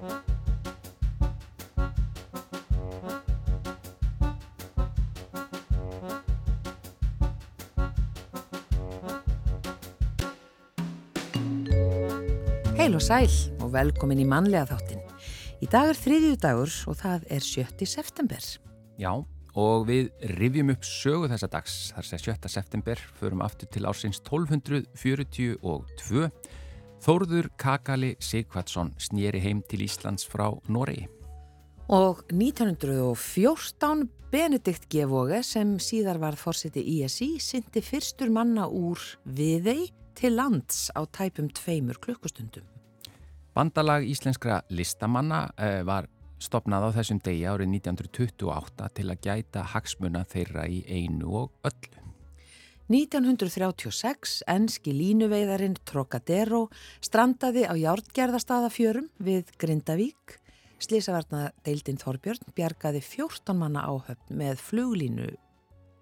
Heil og sæl og velkomin í mannlega þáttin. Í dag er þriðju dagur og það er 7. september. Já, og við rifjum upp sögu þessa dags. Það er 7. september, förum aftur til ársins 1242. Þórður Kakali Sigvardsson snýri heim til Íslands frá Noregi. Og 1914 Benedikt Gevoge sem síðar varð fórseti ISI syndi fyrstur manna úr viðei til lands á tæpum tveimur klukkustundum. Bandalag íslenskra listamanna eh, var stopnað á þessum degi árið 1928 til að gæta hagsmuna þeirra í einu og öllu. 1936 enski línuveiðarinn Trocadero strandaði á járngerðastadafjörum við Grindavík. Slísavarna deildin Þorbjörn bjargaði 14 manna áhöfn með fluglínu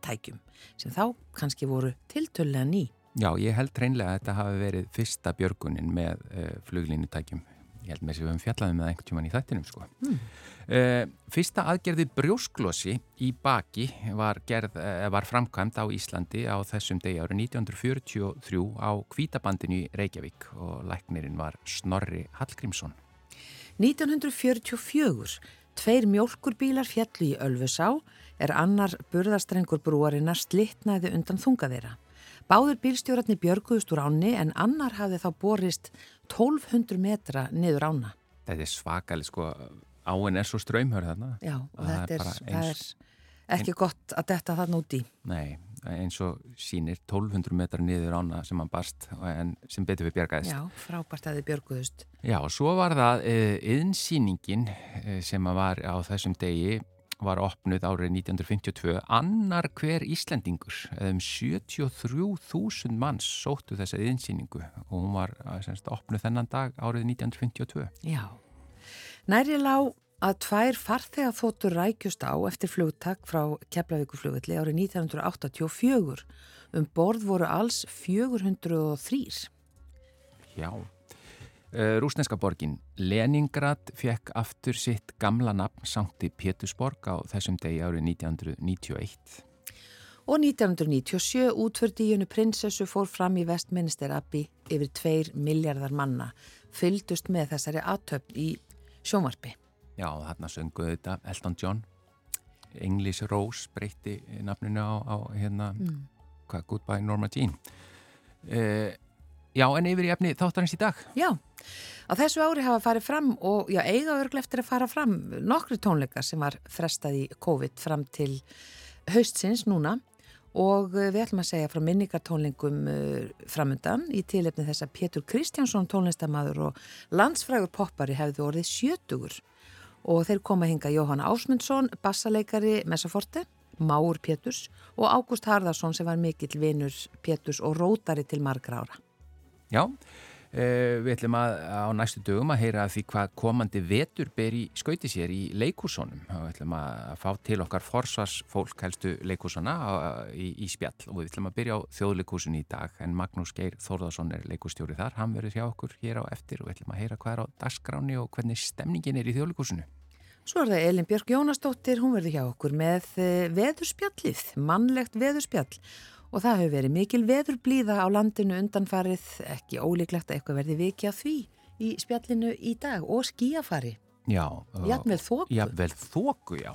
tækjum sem þá kannski voru tiltölulega ný. Já, ég held reynlega að þetta hafi verið fyrsta björgunin með uh, fluglínutækjum. Ég held með þess að við höfum fjallaðið með einhvern tíman í þættinum sko. Mm. Uh, fyrsta aðgerði brjósklossi í baki var, gerð, uh, var framkvæmt á Íslandi á þessum degi árið 1943 á Kvítabandinu í Reykjavík og læknirinn var Snorri Hallgrímsson. 1944, tveir mjölkurbílar fjallu í Ölfusá er annar burðastrengur brúarinnar slittnaði undan þungaðeira. Báður bílstjóratni björguðust úr áni en annar hafði þá borist 1200 metra niður ána. Þetta er svakali sko, áin er svo ströymhörð þarna. Já, og þetta er, er, eins, er ekki ein... gott að detta það núti. Nei, eins og sínir 1200 metra niður ána sem hann barst en sem betur við björgaðist. Já, frábært að þið björguðust. Já, og svo var það yðnsýningin eh, eh, sem var á þessum degi var opnuð árið 1952 annar hver Íslendingur um 73.000 manns sóttu þessa yðinsýningu og hún var semst, opnuð þennan dag árið 1952 Já, næri lág að tvær farþega þóttur rækjust á eftir flugtak frá Keflavíkuflugulli árið 1984 um borð voru alls 403 Já. Eh, rúsneska borgin Leningrad fekk aftur sitt gamla nafn Sankti Pétursborg á þessum degi árið 1991. Og 1997 útfördi í hennu prinsessu fór fram í Vestminster Abbey yfir tveir miljardar manna fyldust með þessari aðtöfn í sjómarpi. Já, þarna sönguðu þetta Elton John English Rose breytti nafninu á, á hérna mm. Goodbye Norma Jean eh, Já, en yfir í efni þáttarins í dag. Já, á þessu ári hafa farið fram og já, eiga örgl eftir að fara fram nokkru tónleikar sem var frestað í COVID fram til haustsins núna og eh, við ætlum að segja frá minningartónlingum uh, framundan í tilefni þess að Pétur Kristjánsson tónlistamadur og landsfrægur poppari hefði orðið sjötugur og þeir koma hinga Jóhanna Ásmundsson, bassaleikari Messaforte, Máur Péturs og Ágúst Harðarsson sem var mikill vinur Péturs og rótari til margra ára. Já, uh, við ætlum að á næstu dögum að heyra því hvað komandi vetur ber í skauti sér í leikúsónum við ætlum að fá til okkar forsvarsfólk helstu leikúsona í, í spjall. Og við ætlum að byrja á þjóðleikúsun í dag. En Magnús Geir Þórðarsson er leikústjóri þar, hann verður hjá okkur hér á eftir og við ætlum að heyra hvað er á dagskráni og hvernig stemningin er í þjóðleikúsunu. Svo er það Elin Björg Jónastóttir, hún verður hjá okkur með eh, veðurspjallið, mannlegt veðurspjall og það hefur verið mikil veðurblíða á landinu undanfarið, ekki ólíklegt að eitthvað verði vikið að því í spjallinu í dag og skíafari. Já. Jafnvel þóku. Jafnvel þóku, já.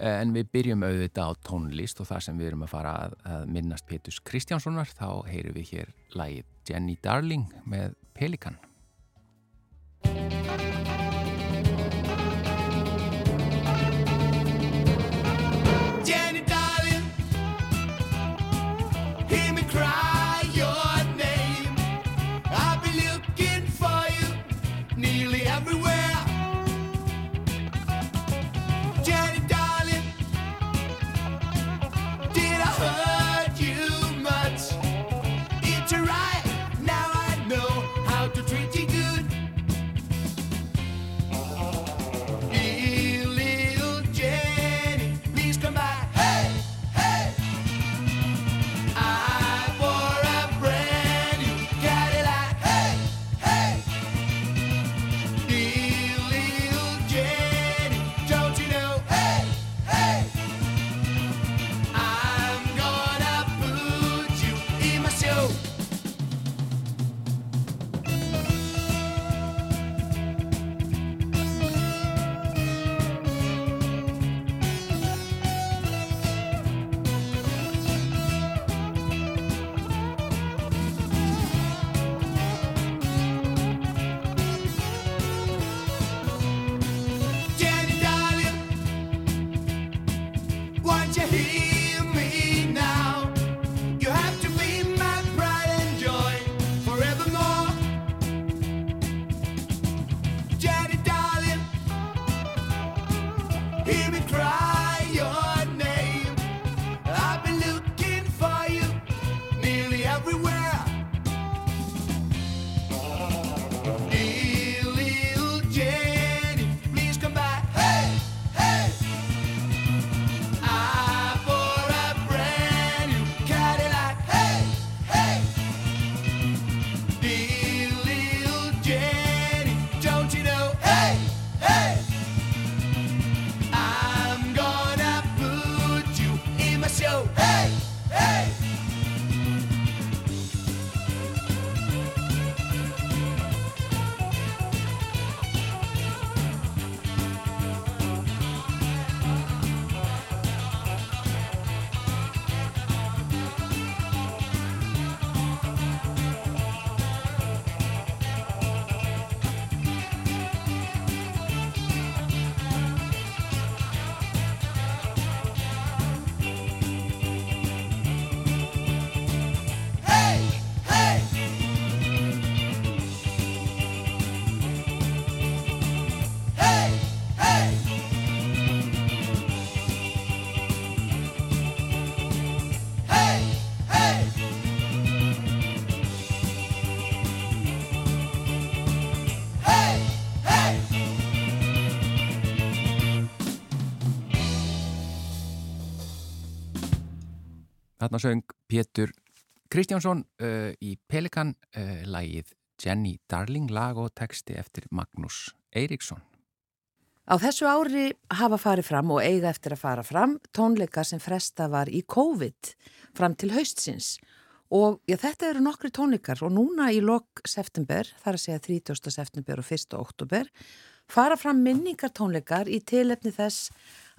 En við byrjum auðvitað á tónlist og það sem við erum að fara að, að minnast Petus Kristjánssonar, þá heyrum við hér lægið Jenny Darling með Pelikan. Þarna söng Pétur Kristjánsson uh, í Pelikan uh, lagið Jenny Darling lag og texti eftir Magnús Eiríksson. Á þessu ári hafa farið fram og eiga eftir að fara fram tónleika sem fresta var í COVID fram til haustsins og já, þetta eru nokkri tónleikar og núna í lok september, þar að segja 30. september og 1. oktober fara fram minningartónleikar í tilefni þess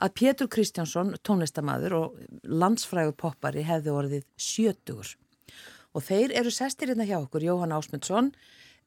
að Pétur Kristjánsson, tónlistamæður og landsfrægur poppari hefði orðið sjötugur. Og þeir eru sestir hérna hjá okkur, Jóhann Ásmundsson,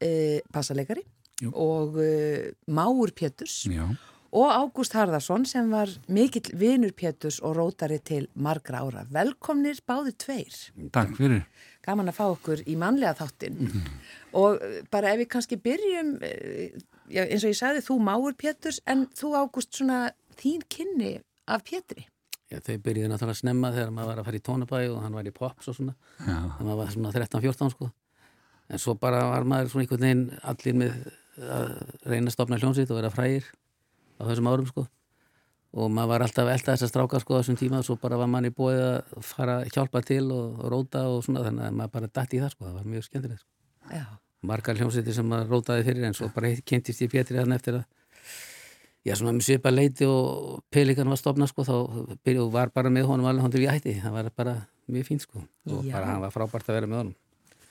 eh, passalegari Jú. og eh, Máur Péturs Já. og Ágúst Harðarsson sem var mikill vinur Péturs og rótari til margra ára. Velkomnir báði tveir. Takk fyrir. Gaman að fá okkur í manlega þáttin. Mm -hmm. Og eh, bara ef við kannski byrjum, eh, eins og ég sagði, þú Máur Péturs en þú Ágúst svona þín kynni af Pétri? Já, þau byrjuði náttúrulega að snemma þegar maður var að fara í tónabæi og hann var í pops og svona. Þannig að maður var svona 13-14 sko. En svo bara var maður svona einhvern veginn allir með að reyna að stopna hljómsveit og vera frægir á þessum árum sko. Og maður var alltaf elda þess að stráka sko á þessum tíma. Og svo bara var manni búið að fara hjálpa til og, róta og svona þannig að maður bara dætt í það sko, það var mjög skemmtilegt sko. margar hljómsveiti sem maður rótaði fyrir en svo bara kynntist ég Pétri þannig eftir að já svona með svipa leiti og Pelikan var stopnað sko þá byrjuð var bara með honum alveg hóndið við hætti það var bara mjög fínt sko. Og já. bara hann var frábært að vera með honum.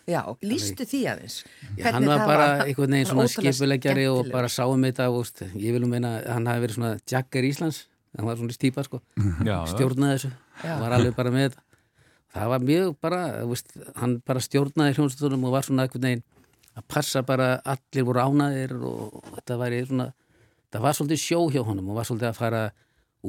Já, lístu því aðeins? Já, hann var bara var, einhvern veginn svona skipuleggjari og bara sáum þetta og ég vil um meina að hann hafi verið svona Jagger Íslands. Hann var svona stýpa sko. Stjórnaði þessu, hann var alveg bara með þetta. Það var mjög bara veist, hann bara stjórnaði hljómsveitunum og var svona einhvern veginn að passa bara allir voru ánaðir og þetta væri svona það var svolítið sjó hjá honum og var svolítið að fara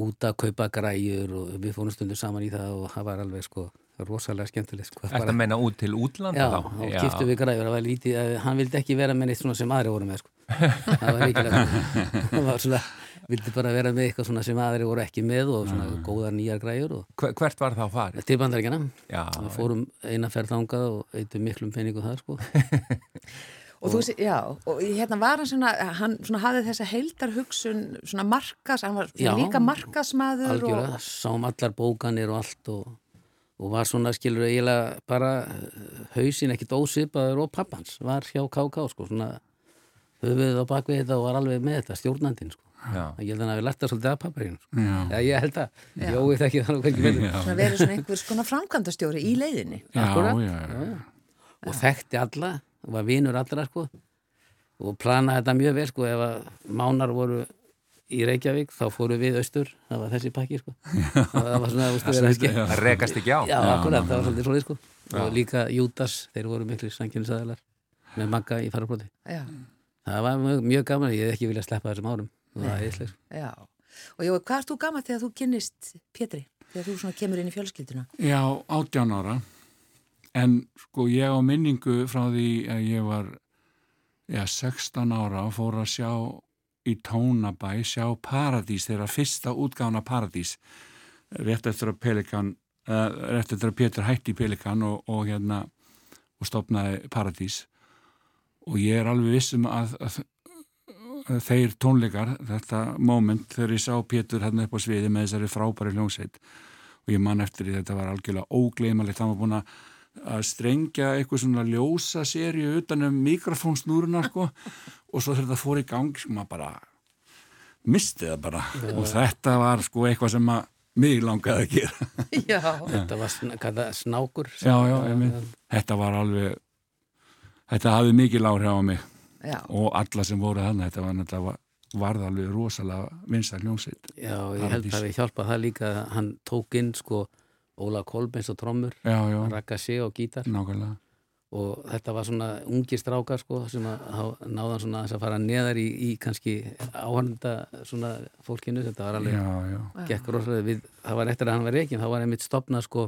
út að kaupa græjur og við fórum stundur saman í það og það var alveg sko rosalega skemmtilegt sko. Þetta bara... meina út til útlanda já, þá? Já, og kýftu við græjur, það var lítið að, hann vildi ekki vera með neitt svona sem aðri voru með sko það var mikilvægt vildi bara vera með eitthvað svona sem aðri voru ekki með og svona mm. góðar nýjar græjur og... Hvert var það á farið? Til bandaríkjana, við fórum einaferð þangað og eitthvað miklum peningu það sko Og, og þú, já, og hérna var hann svona, hann svona hafði þessa heildar hugsun, svona markas, hann var já, líka markasmaður. Algjörlega, og... sáum allar bókanir og allt og, og var svona, skilur, eiginlega bara hausin ekkit ósipaður og pappans var hjá KK, sko, svona höfuðið á bakvið þetta og var alveg með þetta, stjórnandinn, sko. Já. Ég held að hann hafi lagt það svolítið að papparinn, sko. Já. Já, ég held að, ég óvið það ekki þannig hvernig verður. Svona verið svona einhvers konar framkvæmdastjóri í leiðinni. Já, já, já. Og þekkti alla var vinur allra sko og planaði þetta mjög vel sko ef að mánar voru í Reykjavík þá fóru við austur, það var þessi pakki sko. Það var svona það rekast ekki á. Já, akkurat, það var svolítið svolítið sko. Og líka Jútas, þeir voru miklu sangjörnusæðilar með magga í farabróti það var mjög, mjög gaman ég hef ekki viljað sleppa þessum árum. Og það er eitthvað Já, og jó, hvað er þú gaman þegar þú kynnist Pétri, þegar þú svona kemur inn í fjölskylduna? Já, 18 ára En sko ég á minningu frá því að ég var ja, 16 ára og fór að sjá í tónabæ, sjá Paradís, þeirra fyrsta útgána Paradís, rétt eftir að Pelikan, uh, rétt eftir að Pétur hætti Pelikan og, og hérna og stopnaði Paradís. Og ég er alveg vissum að, að þeir tónleikar, þetta moment þegar ég sá Pétur hérna upp á sviði með þessari frábæri hljómsveit og ég man eftir því þetta var algjörlega ógleimalegt það var búin að strengja eitthvað svona ljósa sériu utanum mikrofónsnúruna sko. Og svo þegar þetta fór í gang sko maður bara misti það bara. Ja. og þetta var sko eitthvað sem að mig langaði að gera. Já, þetta var sn snákur? Já, já, ég, þetta var alveg þetta hafði mikið lári á mig. Já. og alla sem voru þannig þetta var náttúrulega varð alveg rosalega vinsar hljómsveit. Já, ég held að við hjálpa það líka hann tók inn sko Óla Kolbens og trommur Raka sé og gítar. Nákvæmlega. Og þetta var svona ungi strákar sko sem náðan svona að fara neðar í, í kannski áhanda svona fólkinu, þetta var alveg já, já. gekk rosalega við, það var eftir að hann var reygin, þá var einmitt stopnað sko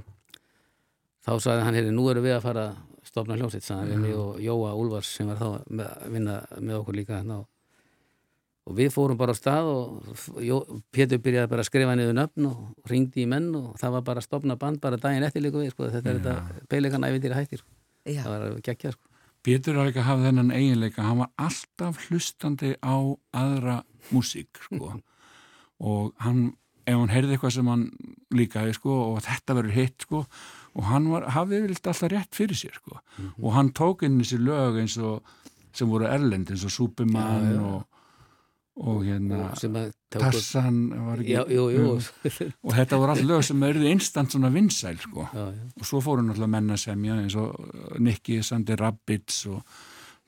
þá sagði hann, heyri, nú eru við að fara stopna hljómsitt, sagði við mig og Jóa Úlvars sem var þá að vinna með okkur líka hérna og við fórum bara á stað og Jó, Pétur byrjaði bara að skrifa niður nöfn og ringdi í menn og það var bara að stopna band bara daginn eftir líka við, sko, þetta er þetta peilegan ævindir hættir sko Já. það var geggja sko. Pétur var ekki að hafa þennan eiginleika hann var alltaf hlustandi á aðra músík sko. og hann ef hann heyrði eitthvað sem hann líkaði sko, og þetta verður hitt sko, og hann var, hafið vilt alltaf rétt fyrir sér sko. mm -hmm. og hann tók inn þessi lög eins og sem voru erlend eins og Superman og og hérna Tassan var ekki já, jú, jú. og þetta voru alltaf lög sem erði instant svona vinsæl sko. og svo fóru náttúrulega menna semja eins og Nicky Sandi Rabbits og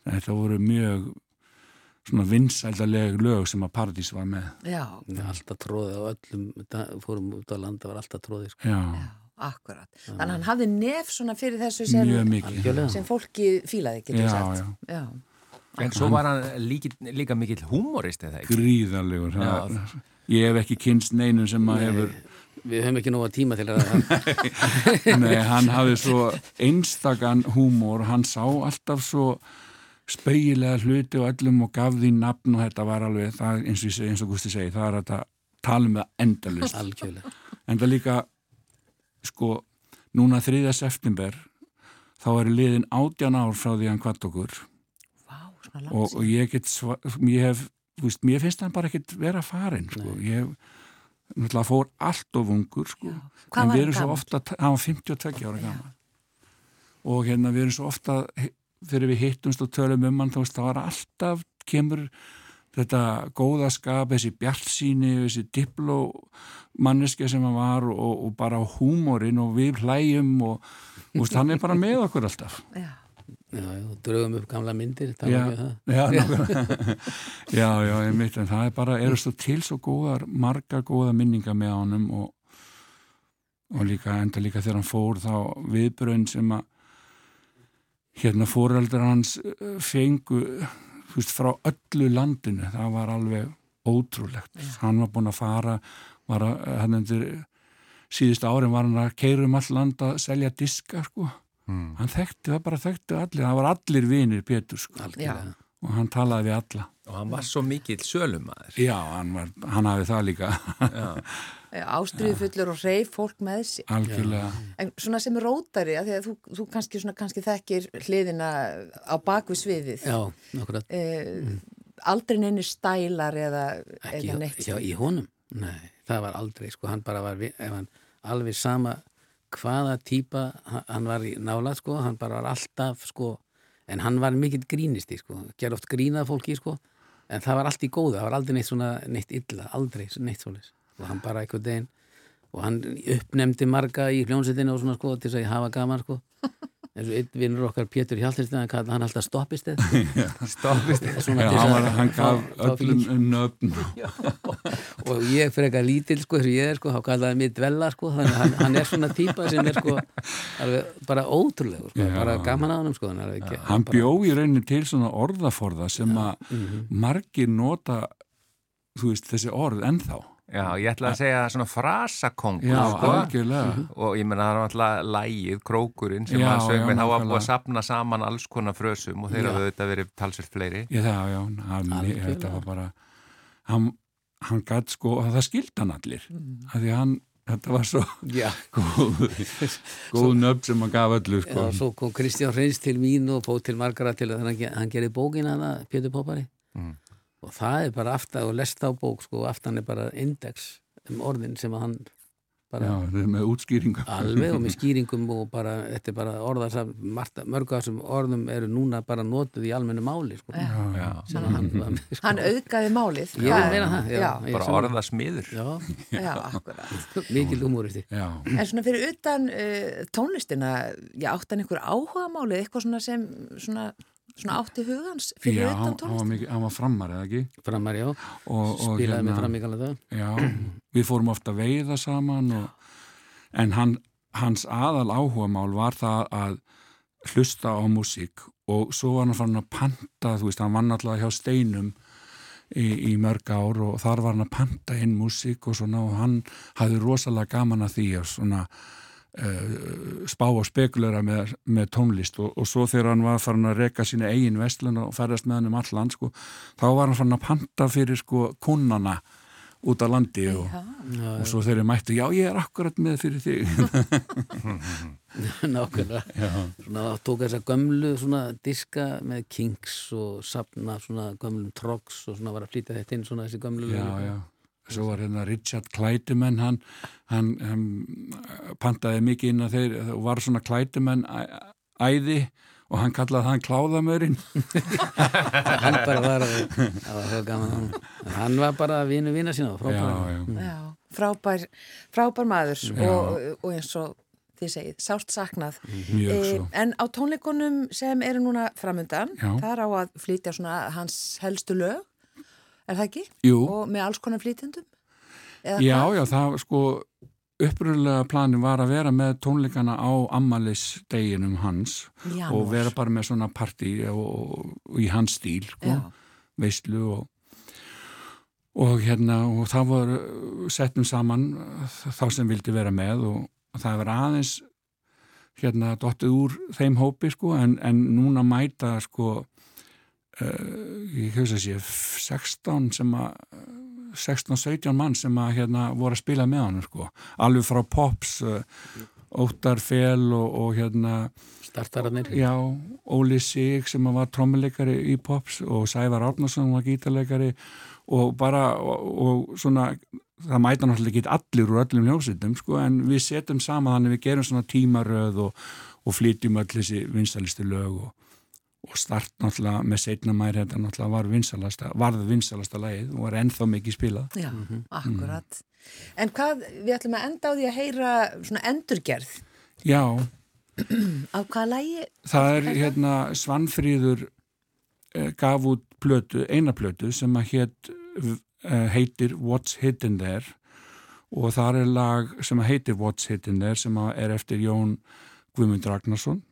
þetta voru mjög svona vinsældaleg lög sem að Paradís var með. Já, alltaf tróði á öllum fórum út á landa var alltaf tróði sko. Já, já Akkurat, þannig að hann hafði nef svona fyrir þessu sem, sem fólki fílaði, getur sagt. Já, já, já. En svo var hann líka, líka mikill humorist eða ekki? Gríðalegur. Ég hef ekki kynst neinum sem maður hefur... Við höfum ekki nóga tíma til að... Nei, hann hafði svo einstakann húmor, hann sá alltaf svo speigilega hluti og öllum og gaf því nafn og þetta var alveg, það, eins, og, eins og Gusti segi, það er að tala um það endalust. Algjörlega. En það líka, sko, núna 3. september, þá er liðin átjan ár frá því hann kvart okkur og, og ég get ég hef, veist, mér finnst hann bara ekkit vera farin sko. ég hef fór allt of ungur sko. en við erum svo ofta hann var 52 ára gammal og hérna við erum svo ofta þegar við hittumst og tölum um hann þá veist, var alltaf kemur þetta góða skap, þessi bjartsíni þessi diplómanniski sem hann var og, og bara húmórin og við hlæjum og veist, hann er bara með okkur alltaf. Já Já, já, draugum upp gamla myndir Já, já, já, já, ég mitt en það er bara, eru svo til svo góðar marga góða minninga með honum og, og líka enda líka þegar hann fór þá viðbröðin sem að hérna fóröldar hans eh, fengu þú veist, frá öllu landinu það var alveg ótrúlegt. Hann var búin að fara var að, hann endur síðust árin var hann að keirum all land að selja diska, sko mm. hann þekkti, það bara þekkti allir það var allir vinir Pétur sko. og hann talaði við alla. Og hann var svo mikill sölumæður. Já, hann, var, hann hafið það líka. Ástriðufullur og reyf fólk með sér. Algjörlega. En svona sem rótari, að að þú, þú kannski, svona, kannski þekkir hliðina á bakvið sviðið. Já, okkur að eh, mm. aldrei neini stælar eða, eða neitt já, í honum, nei, það var aldrei sko, hann bara var, ef hann alveg sama hvaða týpa hann var nála sko, hann bara var alltaf sko, en hann var mikill grínisti sko, ger oft grínað fólki sko, en það var allt í góða, það var aldrei neitt svona neitt illa, aldrei neitt svolítið og hann bara eitthvað deginn og hann uppnemdi marga í hljónsettinu og svona sko til þess að ég hafa gaman sko eins og einn vinnur okkar Pétur Hjaltistinn hann kallaði hann alltaf stoppistið. Stoppistið. Hann, hann gaf öllum um nöfn og ég fyrir eitthvað lítil sko þess að ég er sko, þá kallaði mér dvella sko þannig að hann, hann er svona típa sem er sko alveg, bara ótrúlega sko, bara gaman á hann sko ekki, hann bjó í rauninni til svona orðaforða sem að mm -hmm. margir nota þú veist þessi orð ennþá Já, ég ætla að segja svona frasakongur Já, sko. algjörlega mhm. og ég menna það var alltaf lægið, krókurinn sem hann sög með, þá var búið að sapna saman alls konar frösum og þeir hafðu auðvitað verið talsveit fleiri Já, já, hann, þetta var bara hann, hann gætt sko, og það skildi hann allir mm. af því hann þetta var svo góð, góð nöfn sem hann gaf öllu sko. Já, svo kom Kristján Hreins til mín og bóð til margara til að hann, hann gerði bókin hana, Pétur Poppari mm. Og það er bara aftan og lesta á bók sko, aftan er bara index um orðin sem að hann Bara, Já, er með útskýringum. Alveg og með skýringum og bara, þetta er bara orðar mörg af þessum orðum eru núna bara nótuð í almennu máli. Sko. Já, já. Hann, sko. hann auðgaði málið. Meina það. Já, bara orða smiður. Já, já, akkurat. Mikið umúristi. En svona fyrir utan uh, tónlistina, já, áttan einhver áhuga málið, eitthvað svona sem svona svona átti hugans fyrir já, utan tónlist Já, hann var frammar, eða ekki? Frammar, já, og, og spilaði hérna, með frammíkala það Já, við fórum ofta að veiða saman og, en hann, hans aðal áhuga mál var það að hlusta á músík og svo var hann fann að panta, þú veist, hann vann alltaf hjá steinum í, í mörg ár og þar var hann að panta inn músík og svona og hann hafði rosalega gaman að því og svona spá og spekulera með, með tónlist og, og svo þegar hann var farin að reka sína eigin vestlun og ferðast með hann um all land sko, þá var hann farin að panta fyrir sko kunnana út á landi og, já, og svo þeir mættu, já ég er akkurat með fyrir þig. Nákvæmlega. Svona tók þess að gömlu svona diska með Kings og sapna svona gömlum Trogs og svona var að flytja þetta inn svona þessi gömlu Já, já Svo var hérna Richard Klætumenn, hann, hann, hann pantaði mikið inn að þeir og var svona Klætumenn æði og hann kallaði hann Kláðamörinn. hann bara var, það var gaman, hann var bara vinu vina sína, frábær. Já, já. já frábær, frábær maður og, og eins og þið segið, sást saknað. E, en á tónleikonum sem eru núna framöndan, það er á að flytja svona hans helstu lög er það ekki? Jú. Og með alls konar flýtendum? Já, já, það sko uppröðulega planin var að vera með tónleikana á ammalisdeginum hans Janúar. og vera bara með svona parti í hans stíl sko, veistlu og og hérna og það var setnum saman þá sem vildi vera með og það var aðeins hérna dottið úr þeim hópi sko en, en núna mæta sko Uh, ég hefði að sé 16 sem að 16-17 mann sem að hérna voru að spila með hann sko. alveg frá Pops uh, Óttar Fél og, og hérna Startararnir Já, Óli Sig sem var trommuleikari í Pops og Sævar Árnarsson var gítarleikari og bara og, og svona það mæta náttúrulega ekki allir úr öllum ljósitum sko en við setjum sama þannig við gerum svona tímaröð og, og flytjum öll þessi vinstalistu lög og og start náttúrulega með setna mæri þetta náttúrulega var vinsalasta, varð vinsalasta lagið og var ennþá mikið spilað Já, mm -hmm. akkurat mm. En hvað, við ætlum að enda á því að heyra svona endurgerð Já Á hvaða lagi? Það er hérna Svanfríður eh, gaf út plötu, eina plötu sem að heit, eh, heitir What's Hidden There og það er lag sem að heitir What's Hidden There sem að er eftir Jón Guðmund Ragnarsson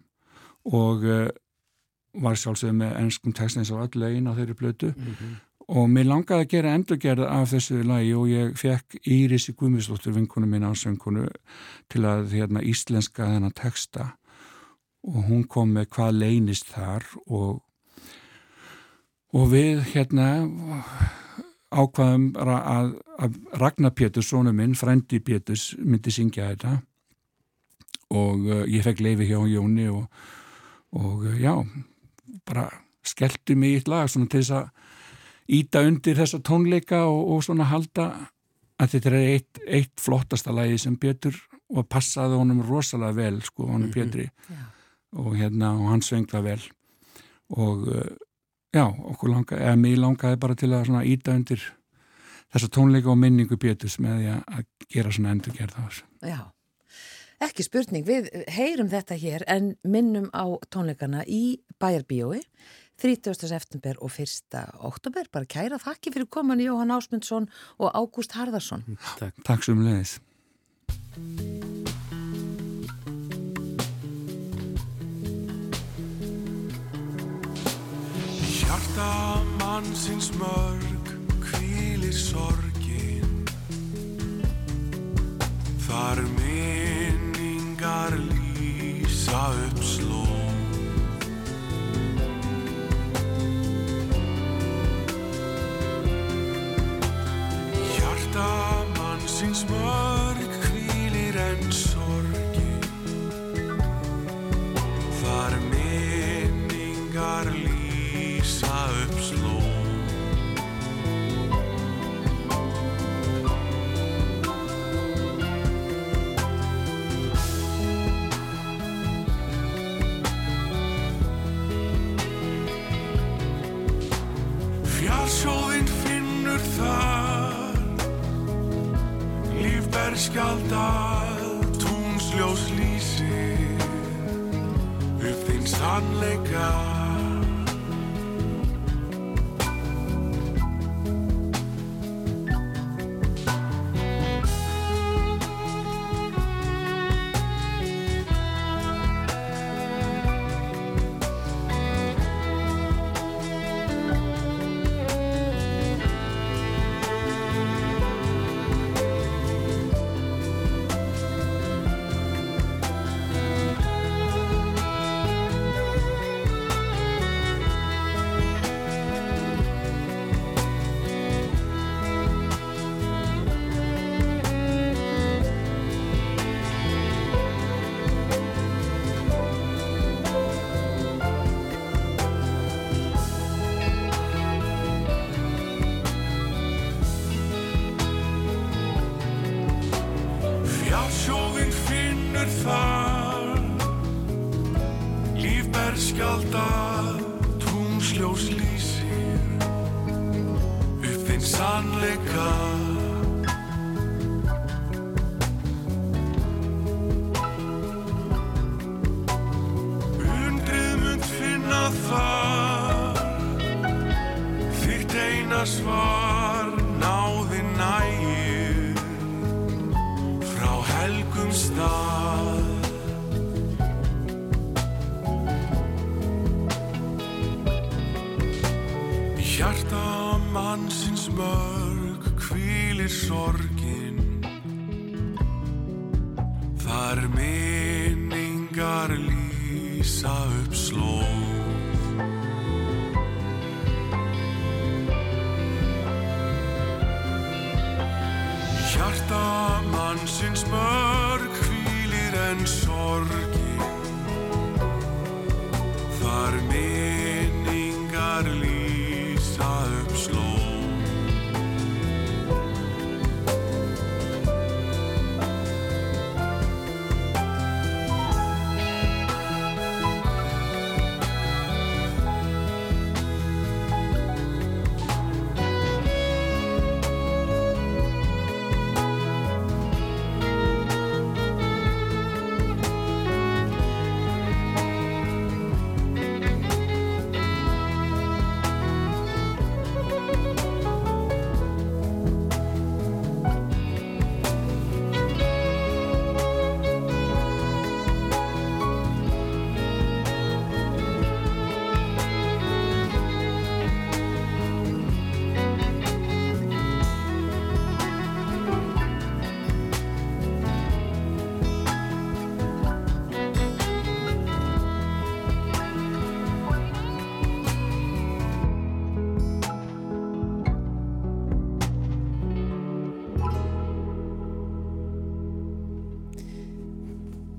og eh, var sjálfsögð með ennskum textin eins og öll legin á þeirri blötu mm -hmm. og mér langaði að gera endurgerð af þessu lagi og ég fekk Írisi Guðmistóttur vinkonu mín ásöngunu til að hérna, íslenska þennan texta. Og hún kom með hvað leynist þar og og við hérna ákvaðum að, að Ragnar Péturs, sónu minn, frendi Péturs myndi syngja þetta. Og uh, ég fekk leifi hjá Jóni og, og uh, já bara skellti mig í eitt lag svona til þess að íta undir þessa tónleika og, og svona halda að þetta er eitt, eitt flottasta lagi sem Pétur og passaði honum rosalega vel sko honum mm -hmm. Pétri yeah. og hérna og hann svengða vel og uh, já, okkur langaði, eða mig langaði bara til að svona íta undir þessa tónleika og minningu Péturs með því að gera svona endur gerð á þessu. Já Ekki spurning, við heyrum þetta hér en minnum á tónleikana í Bæjarbíói 30. september og 1. oktober. Bara kæra þakki fyrir koman Jóhann Ásmundsson og Ágúst Harðarsson. Takk, Takk sem leiðis. Hjarta mannsins mörg kvílir sorgin Þar mér Charlie sá upp svar náði nægir frá helgum stað. Hjarta mannsins mörg hvílir sorgin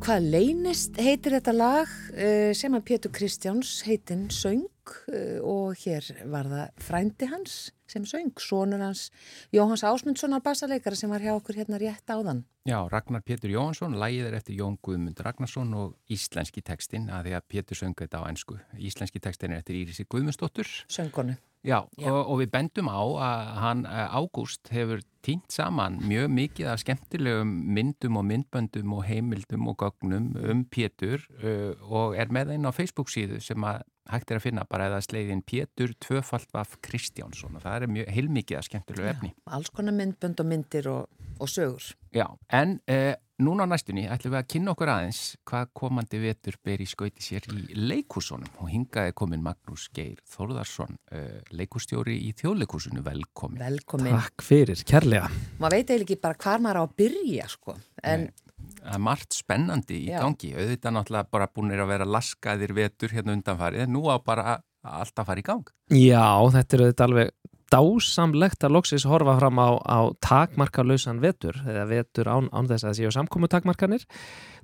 Hvað leynist heitir þetta lag uh, sem að Pétur Kristjáns heitinn söng uh, og hér var það frændi hans sem söng, sonur hans Jóhans Ásmundssonar bassaleikara sem var hjá okkur hérna rétt áðan. Já, Ragnar Pétur Jóhansson, lægið er eftir Jón Guðmund Ragnarsson og íslenski tekstinn að því að Pétur söngu þetta á ennsku. Íslenski tekstinn er eftir Írisi Guðmundsdóttur. Söngonu. Já, Já. Og, og við bendum á að hann, eh, Ágúst, hefur týnt saman mjög mikið af skemmtilegum myndum og myndböndum og heimildum og gögnum um Pétur uh, og er með einn á Facebook síðu sem að hægt er að finna bara eða sleiðin Pétur Tvöfaldvaf Kristjánsson og það er mjög heilmikið af skemmtilegu efni. Alls konar myndbönd og myndir og, og sögur. Já, en uh, núna á næstunni ætlum við að kynna okkur aðeins hvað komandi vetur ber í skauti sér í leikúsunum og hingaði komin Magnús Geir Þórðarsson, uh, leikústjóri í þjóðleikúsunu, velkomin. Velkomin. Takk fyrir, kærlega. Maður veit eiginlega ekki bara hvar maður á að byrja sko. En Það er margt spennandi í Já. gangi, auðvitað náttúrulega bara búinir að vera laskaðir vetur hérna undanfarið, en nú á bara allt að fara í gang. Já, þetta er auðvitað alveg dásamlegt að loksis horfa fram á, á takmarkalausan vetur, eða vetur án, án þess að það séu samkomu takmarkanir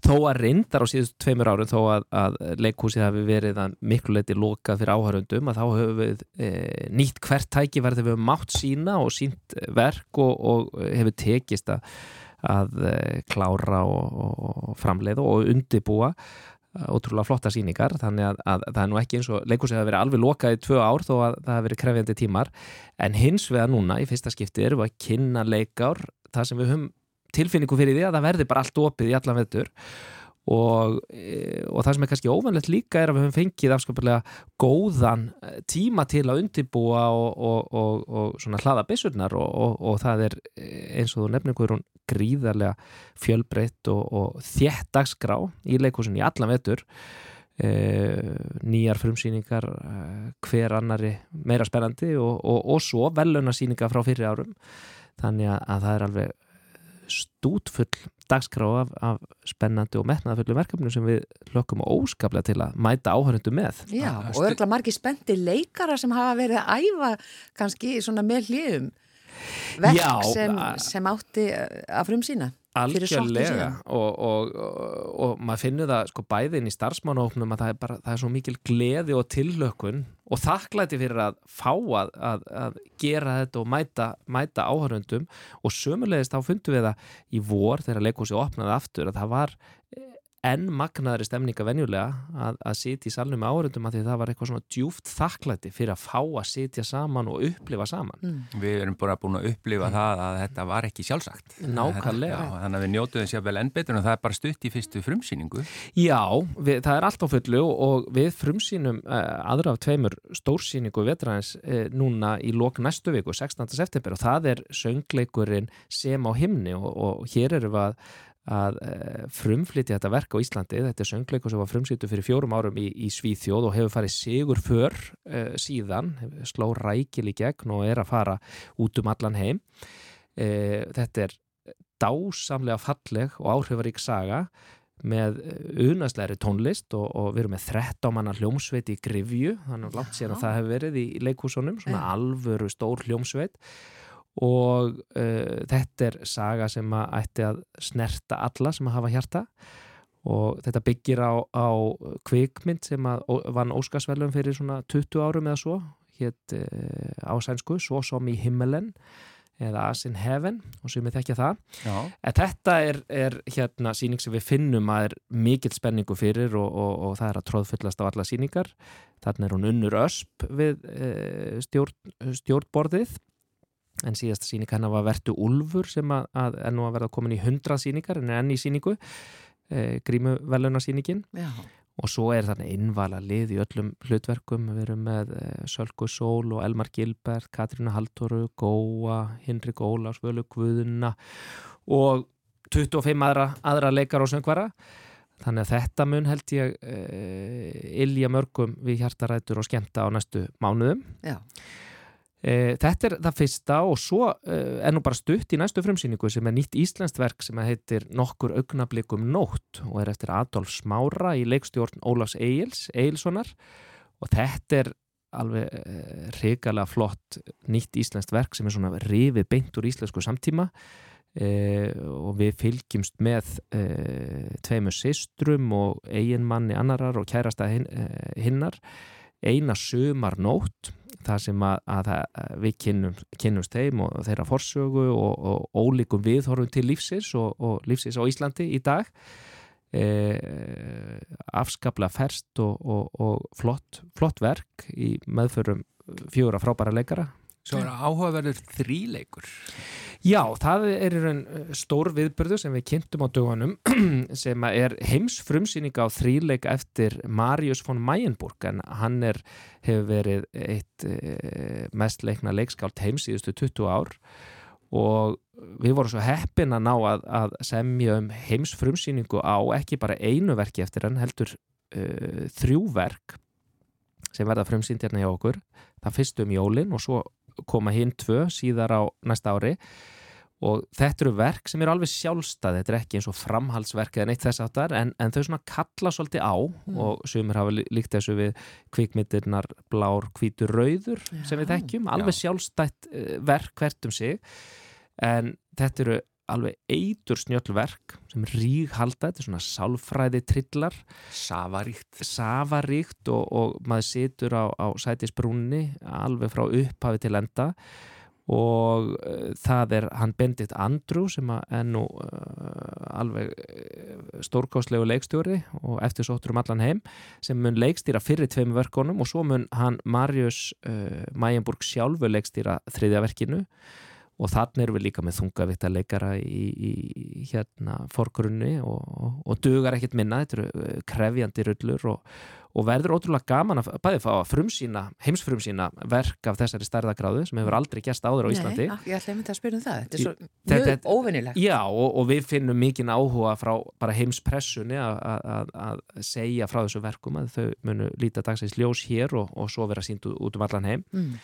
þó að reyndar á síðustu tveimur árum þó að, að leikhúsið hafi verið miklu leiti lokað fyrir áhörundum að þá höfum við e, nýtt hvert tækifæri þegar við mátt sína og sínt verk og, og hefur tekist að, að e, klára og, og framleiða og undibúa ótrúlega flotta síningar þannig að, að það er nú ekki eins og leikhúsið hafa verið alveg lokað í tvö ár þó að það hafa verið krefjandi tímar. En hins vegar núna í fyrsta skipti erum við að kynna leikár það sem við höfum tilfinningu fyrir því að það verði bara allt opið í allan vettur og, e, og það sem er kannski óvanlegt líka er að við höfum fengið afskapilega góðan e, tíma til að undibúa og, og, og hlaða byssurnar og það er eins og þú nefnir hverjum gríðarlega fjölbreytt og þjætt dagskrá í leikúsin í allan vettur e, nýjar frumsýningar hver annari meira spennandi og svo velunasýningar frá fyrir árum. Þannig að það er alveg stútfull dagskrá af, af spennandi og metnaðafullu verkefni sem við hlökkum óskaplega til að mæta áhörundu með. Já, og örgulega margi spendi leikara sem hafa verið að æfa kannski svona með hljöfum verk sem, sem átti að frum sína. Algjörlega og, og, og, og maður finnur það sko bæðin í starfsmánahóknum að það er, bara, það er svo mikil gleði og tillökun og þakklæti fyrir að fá að, að, að gera þetta og mæta, mæta áhörundum og sömulegist þá fundum við það í vor þegar leikósi opnaði aftur að það var enn magnaðri stemninga venjulega að, að sitja í salnum áhörundum að því það var eitthvað svona djúft þakklæti fyrir að fá að sitja saman og upplifa saman. Mm. Við erum bara búin að upplifa mm. það að þetta var ekki sjálfsagt. Nákvæmlega. Já, þannig að við njótuðum sér vel enn betur og það er bara stutt í fyrstu frumsýningu. Já, við, það er allt á fullu og við frumsýnum uh, aðra af tveimur stórsýningu vetræðins uh, eh, núna í lok næstu viku, 16. september og það er söngleikurinn sem á himni og, og hér eru við að að eh, frumflytja þetta verk á Íslandi. Þetta er söngleiku sem var frumsýttu fyrir fjórum árum í, í Svíþjóð og hefur farið sigur för uh, síðan, sló rækil í gegn og er að fara út um allan heim. Uh, þetta er dásamlega falleg og áhrifarík saga með unasleiri tónlist og, og við erum með 13 manna hljómsveit í Grifju, þannig langt sér að það hefur verið í leikúsunum, svona alvöru stór hljómsveit og uh, þetta er saga sem að ætti að snerta alla sem að hafa hjarta. Og þetta byggir á, á kvikmynd sem að vann Óskarsvælum fyrir svona 20 árum eða svo. Hétt uh, á sænsku Svo som í himmelen eða As in Heaven og sem við þekkja það. En þetta er, er hérna síning sem við finnum að er mikill spenningu fyrir og, og, og það er að tróðfullast á alla síningar þarna er hún unnur ösp við uh, stjórn, stjórnborðið en síðasta síning hann var Vertu Ulfur sem að, að er nú að verða komin í hundra síningar en er enn í síningu e, grímu velunarsíningin og svo er þannig innvala lið í öllum hlutverkum. Við erum með e, Sölku Sól og Elmar Gilbert, Katrína Haltoru Góa, Hinrik Ólás, Völu Guðuna og 25 aðra, aðra leikar og söngvara. Þannig að þetta mun held ég e, ilja mörgum við hjartarætur og skemta á næstu mánuðum. Já E, þetta er það fyrsta og svo e, er nú bara stutt í næstu frumsýningu sem er nýtt íslenskt verk sem heitir Nokkur augnablikum nótt og er eftir Adolf Smára í leikstjórn Ólafs Eils, Eilssonar og þetta er alveg e, regalega flott nýtt íslenskt verk sem er svona rifið beint úr íslensku samtíma. Og við fylgjumst með tveimur sistrum og eiginmanni annarar og kærasta hin, hinnar. Eina sömar nótt það sem að, að, við kynnum, kynnumst þeim og þeirra forsögu og, og ólíkum viðhorfum til lífsins og, og lífsins á Íslandi í dag. E, afskapla ferst og, og flott, flott verk í meðförum fjóra frábæra leikara Svo er áhugaverður þríleikur. Já, það er einn eh, stór viðbyrðu sem við kynntum á dögunum sem er heimsfrumsýning á þríleika eftir Marius von Mayenburg en hann er, hefur verið eitt e, mest leikna leikskált heims síðustu 20 ár. Og við vorum svo heppin að ná að, að semja um heimsfrumsýningu á ekki bara einu verki eftir hann heldur e, þrjú verk sem verða frumsýnd hérna hjá okkur. Það fyrst um jólin og svo koma hinn tvö síðar á næsta ári og þetta eru verk sem eru alveg sjálfstæð þetta er ekki eins og framhaldsverk eða neitt þess aftar en, en þau svona kalla svolítið á mm. og sumir hafa líkt þessu við kvikmyndirnar blár kvítur rauður já, sem við þekkjum, alveg já. sjálfstætt eh, verk hvert um sig en þetta eru alveg eitur snjöllverk sem rík halda, þetta er svona sálfræði trillar Savaríkt Savaríkt og, og maður situr á, á sætisbrúnni alveg frá upphafi til enda og uh, það er hann Bendit Andrew sem er nú uh, alveg uh, stórkostlegu leikstjóri og eftir sóttur um allan heim sem mun leikstýra fyrir tveim verkonum og svo mun hann Marius Mayenburg sjálfu leikstýra þriðja verkinu og þannig erum við líka með þungavitt að leikara í, í hérna forgrunni og, og, og dugar ekkert minna, þetta eru krefjandi rullur og og verður ótrúlega gaman að bæði fá að frumsýna, heimsfrumsýna verk af þessari stærðagráðu sem hefur aldrei gæst áður á Íslandi. Nei, ég ætla að mynda að spyrja um það. Þetta er svo mjög þetta, óvinnilegt Já, og, og við finnum mikinn áhuga frá bara heimspressunni að segja frá þessu verkum að þau munu líta dagsins ljós hér og, og svo vera sínt út um allan heim. Mm.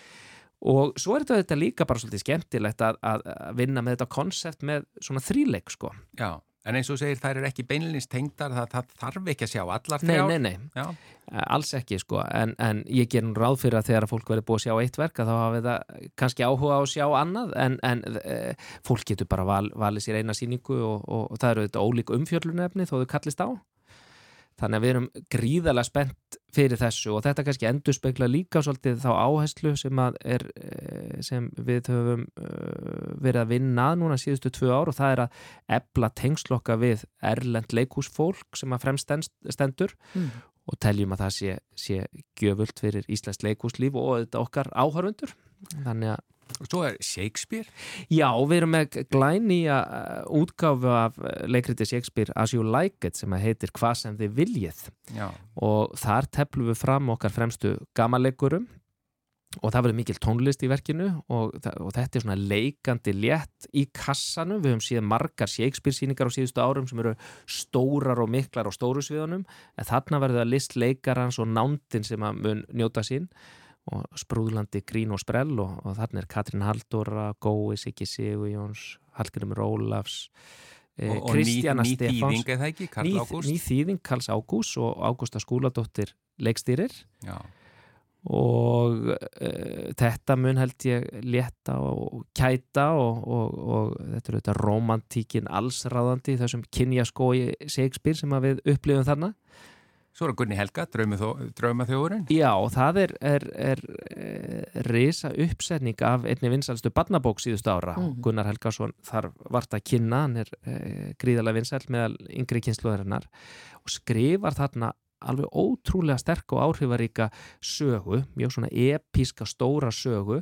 Og svo er þetta líka bara svolítið skemmtilegt að, að vinna með þetta konsept með svona þríleik sko. Já En eins og segir þær er ekki beinlinist tengdar það, það þarf ekki að sjá allar þrjár. Nei, nei, nei, Já. Eh, alls ekki sko. En, en ég ger nú ráð fyrir að þegar fólk verður búið að sjá eitt verk að þá hafi það kannski áhuga á að sjá annað. En, en e, fólk getur bara val, valið sér eina síningu og, og, og það eru þetta ólík umfjörlunefni þó þau kallist á Þannig að við erum gríðarlega spennt fyrir þessu og þetta kannski endur spekla líka svolítið þá áherslu sem, er, eh, sem við höfum eh, verið að vinna núna síðustu tvö ár og það er að ebla tengslokka við erlend leikúsfólk sem að fremst stendur mm. og teljum að það sé, sé gjöfult fyrir Íslands leikúslíf og þetta okkar áhörfundur. Þannig að svo er Shakespeare? Já, við erum með glænýja uh, útgáfu af uh, leikriti Shakespeare As You Like It sem heitir Hvað sem þið viljið. Já. og þar teflum við fram okkar fremstu gamalegurum og það verður mikil tónlist í verkinu og, og þetta er svona leikandi létt í kassanum, við höfum síðan margar Shakespeare síningar á síðustu árum sem eru stórar og miklar á stóru sviðunum. En þarna verður það list leikarans og nándin sem að mun njóta sín og sprúðlandi Grín og Sprell og, og þarna er Katrín Haldóra, Gói, Siggi Sigurjóns, Hallgrimur Ólafs eh, Kristjana Stefáns Ný þýðing eða ekki, Karl Ágúst? Ný þýðing, Karls Ágúst og Ágústa Skúladóttir leikstýrir. Já. og uh, þetta mun held ég leta og kæta og, og, og þetta er auðvitað romantíkin allsráðandi þessum kynjaskói Shakespeare sem við upplifum þarna Svo er Gunni Helga, draumaþjóðurinn. Já, það er, er, er, er reysa uppsetning af einni vinsalstu barnabók síðustu ára. Mm. Gunnar Helgason þar vart að kynna, hann er e, gríðarlega vinsal meðal yngri kynsluðarinnar og skrifar þarna alveg ótrúlega sterk og áhrifaríka sögu, mjög svona episka stóra sögu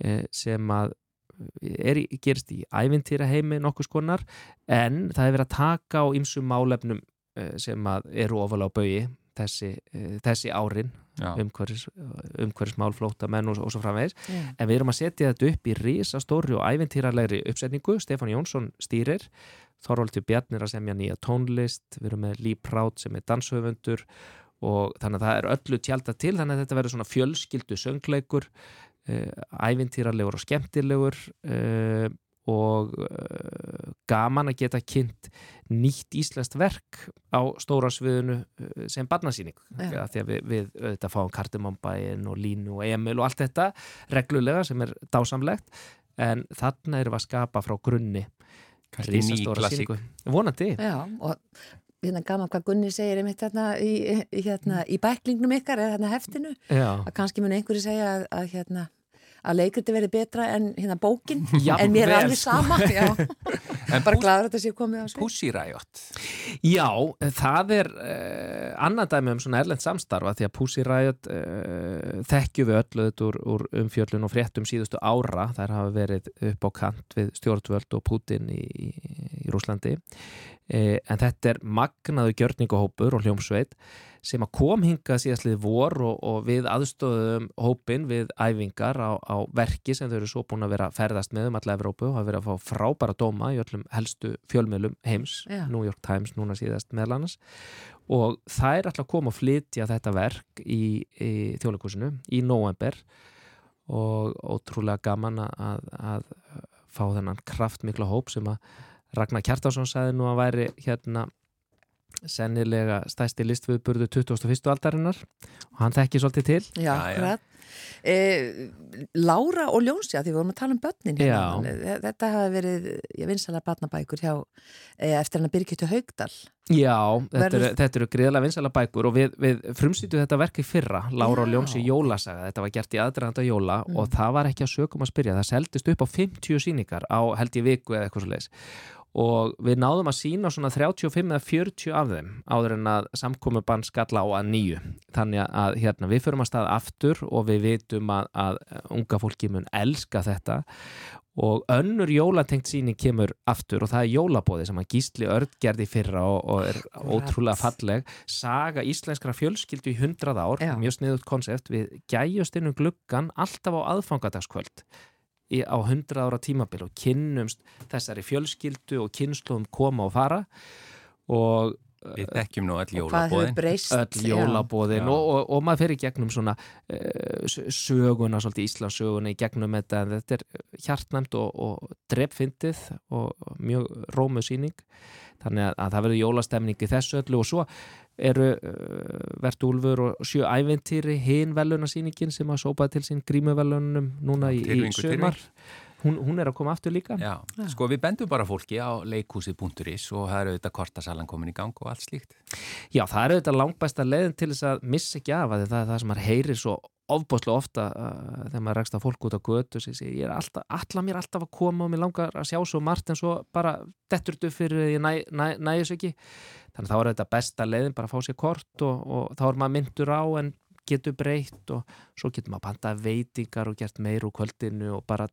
e, sem að er, gerist í ævintýra heimi nokkus konar en það hefur verið að taka á ymsum málefnum Eh, sem eru ofalega á baui þessi, eh, þessi árin umhverfis, umhverfismál, flóta menn og, og svo framvegis. Yeah. en við erum að setja þetta upp í risastóri og æventýralegri uppsetningu. Stefán Jónsson stýrir Þorvaldur Bjarnir að semja nýja tónlist við erum með Lý Prátt sem er danshöfundur og þannig að það er öllu tjálta til þannig að þetta verður svona fjölskyldu söngleikur eh, æventýralegur og skemmtilegur og uh, gaman að geta kynnt nýtt íslenskt verk á stóra sviðinu uh, sem barnasýning. Ja. því að við, við auðvitað fáum Kardimanbæin og Línu og Emil og allt þetta reglulega sem er dásamlegt en þarna erum við að skapa frá grunni risastóra síningu vonandi. Já, og hérna gaman hvað Gunni segir einmitt hérna í, hérna, í bæklingnum ykkar eða hérna heftinu. Já. að kannski mun einhverju segja að, að hérna að leikriti verið betra en hérna bókin já, en mér er alveg sko. sama bara glæður að þetta sé komið á sig Pussy Riot Já, það er uh, annan dæmi um svona erlend samstarfa því að Pussy Riot uh, þekkju við öllu þetta úr, úr umfjöllun og fréttum síðustu ára. Þær hafa verið upp á kant við stjórnvöld og Putin í, í, í Rúslandi en þetta er magnaðu gjörningahópur og hljómsveit sem að kom hingað síðastlið vor og, og við aðstóðum hópin við æfingar á, á verki sem þau eru svo búin að vera ferðast með um alla Evrópu og hafa verið að fá frábæra dóma í öllum helstu fjölmiðlum heims, yeah. New York Times núna síðast meðal annars og það er alltaf að koma og flytja þetta verk í, í þjóðleikúsinu í november og ótrúlega gaman að, að fá þennan kraftmikla hóp sem að Ragnar Kjartarsson sagði nú að væri hérna sennilega stæsti listviðburðu 2001. aldarinnar og hann þekki svolítið til Já, hrætt Eh, Lára og Ljónsi, að því við vorum að tala um börnin hérna, Já. þetta hafi verið ég vinsalega barnabækur hjá eh, eftir hann að Birgittu Haugdal Já, þetta eru, eru gríðlega vinsala bækur og við, við frumsýtu þetta verk í fyrra, Lára og Já. Ljónsi jólasaga, þetta var gert í aðdraðanda jóla Mm. og það var ekki að sögum að spyrja, það seldist upp á 50 sýningar á held í viku eða eitthvað svo leis og við náðum að sína svona 35 eða 40 af þeim áður en að samkomubann skalla á að nýju. Þannig að hérna, við förum að stað aftur og við vitum að, að unga fólki mun elska þetta. Og önnur jólatengt síning kemur aftur og það er jólabóði sem að Gísli Örd gerði fyrra og, og er ótrúlega falleg. Saga íslenskra fjölskyldu í hundrað ár Já. mjög sniðut konsept. Við gæjust inn um gluggan alltaf á aðfangadagskvöld í, á hundrað ára tímabil og kynnumst þessari fjölskyldu og kynnslóðum koma og fara og Við þekkjum nú öll jólabóðin. öll jólabóðin og, og, og maður fer í gegnum svona uh, söguna, svolítið Íslandsöguna í gegnum þetta, en þetta er hjartnæmt og, og drepfyndið og mjög rómu sýning þannig að, að það verður jólastemning í þessu öllu og svo eru uh, Vert Úlfur og sjö æventýri hinn velunasýningin sem að sópaði til sín grímuvelunum núna í, í sumar. Hún, hún er að koma aftur líka. Já, sko við bendum bara fólki á leikhúsið.is og það eru auðvitað kortasalan komin í gang og allt slíkt. Já, það er auðvitað langbæsta leiðin til þess að missa ekki af að það er það sem maður heyrir svo ofbáslega ofta uh, þegar maður rekst að fólk út á götu sem segir, ég er alltaf, allar mér alltaf að koma og mér langar að sjá svo margt en svo bara dettur þetta upp fyrir ég næ, næ, næ þessu ekki þannig að þá er þetta besta leiðin bara að fá sér kort og, og þá er maður myndur á en getur breytt og svo getur maður panta veitingar og gert meir úr kvöldinu og bara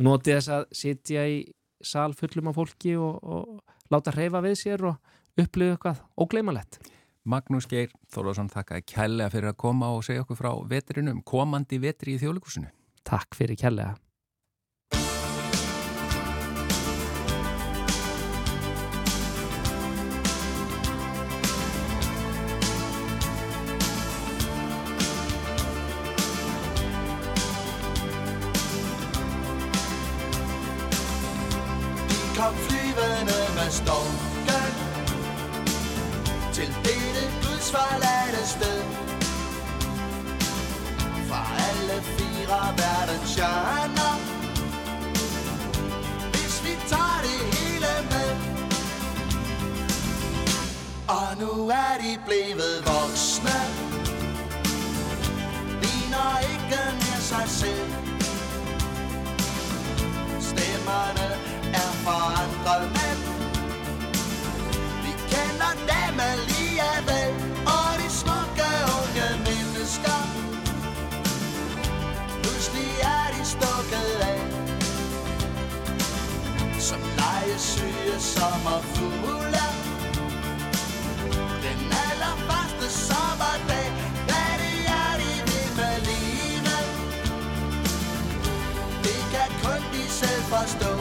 notið þess að sitja í sal fullum af fólki og, og láta hreyfa við sér og upplifa eitthvað ógleymalett. Magnús Geir Þorlásson þakkaði kærlega fyrir að koma og segja okkur frá vetrinum, komandi vetri í þjóðleikusinu. Takk fyrir kærlega. De kom flyvende med storken forladte sted. Fra alle fire verdens hjørner Hvis vi tager det hele med. Og nu er de blevet voksne sommerfugle Den allerførste sommerdag Hvad det er de vil med livet. Det kan kun de selv forstå.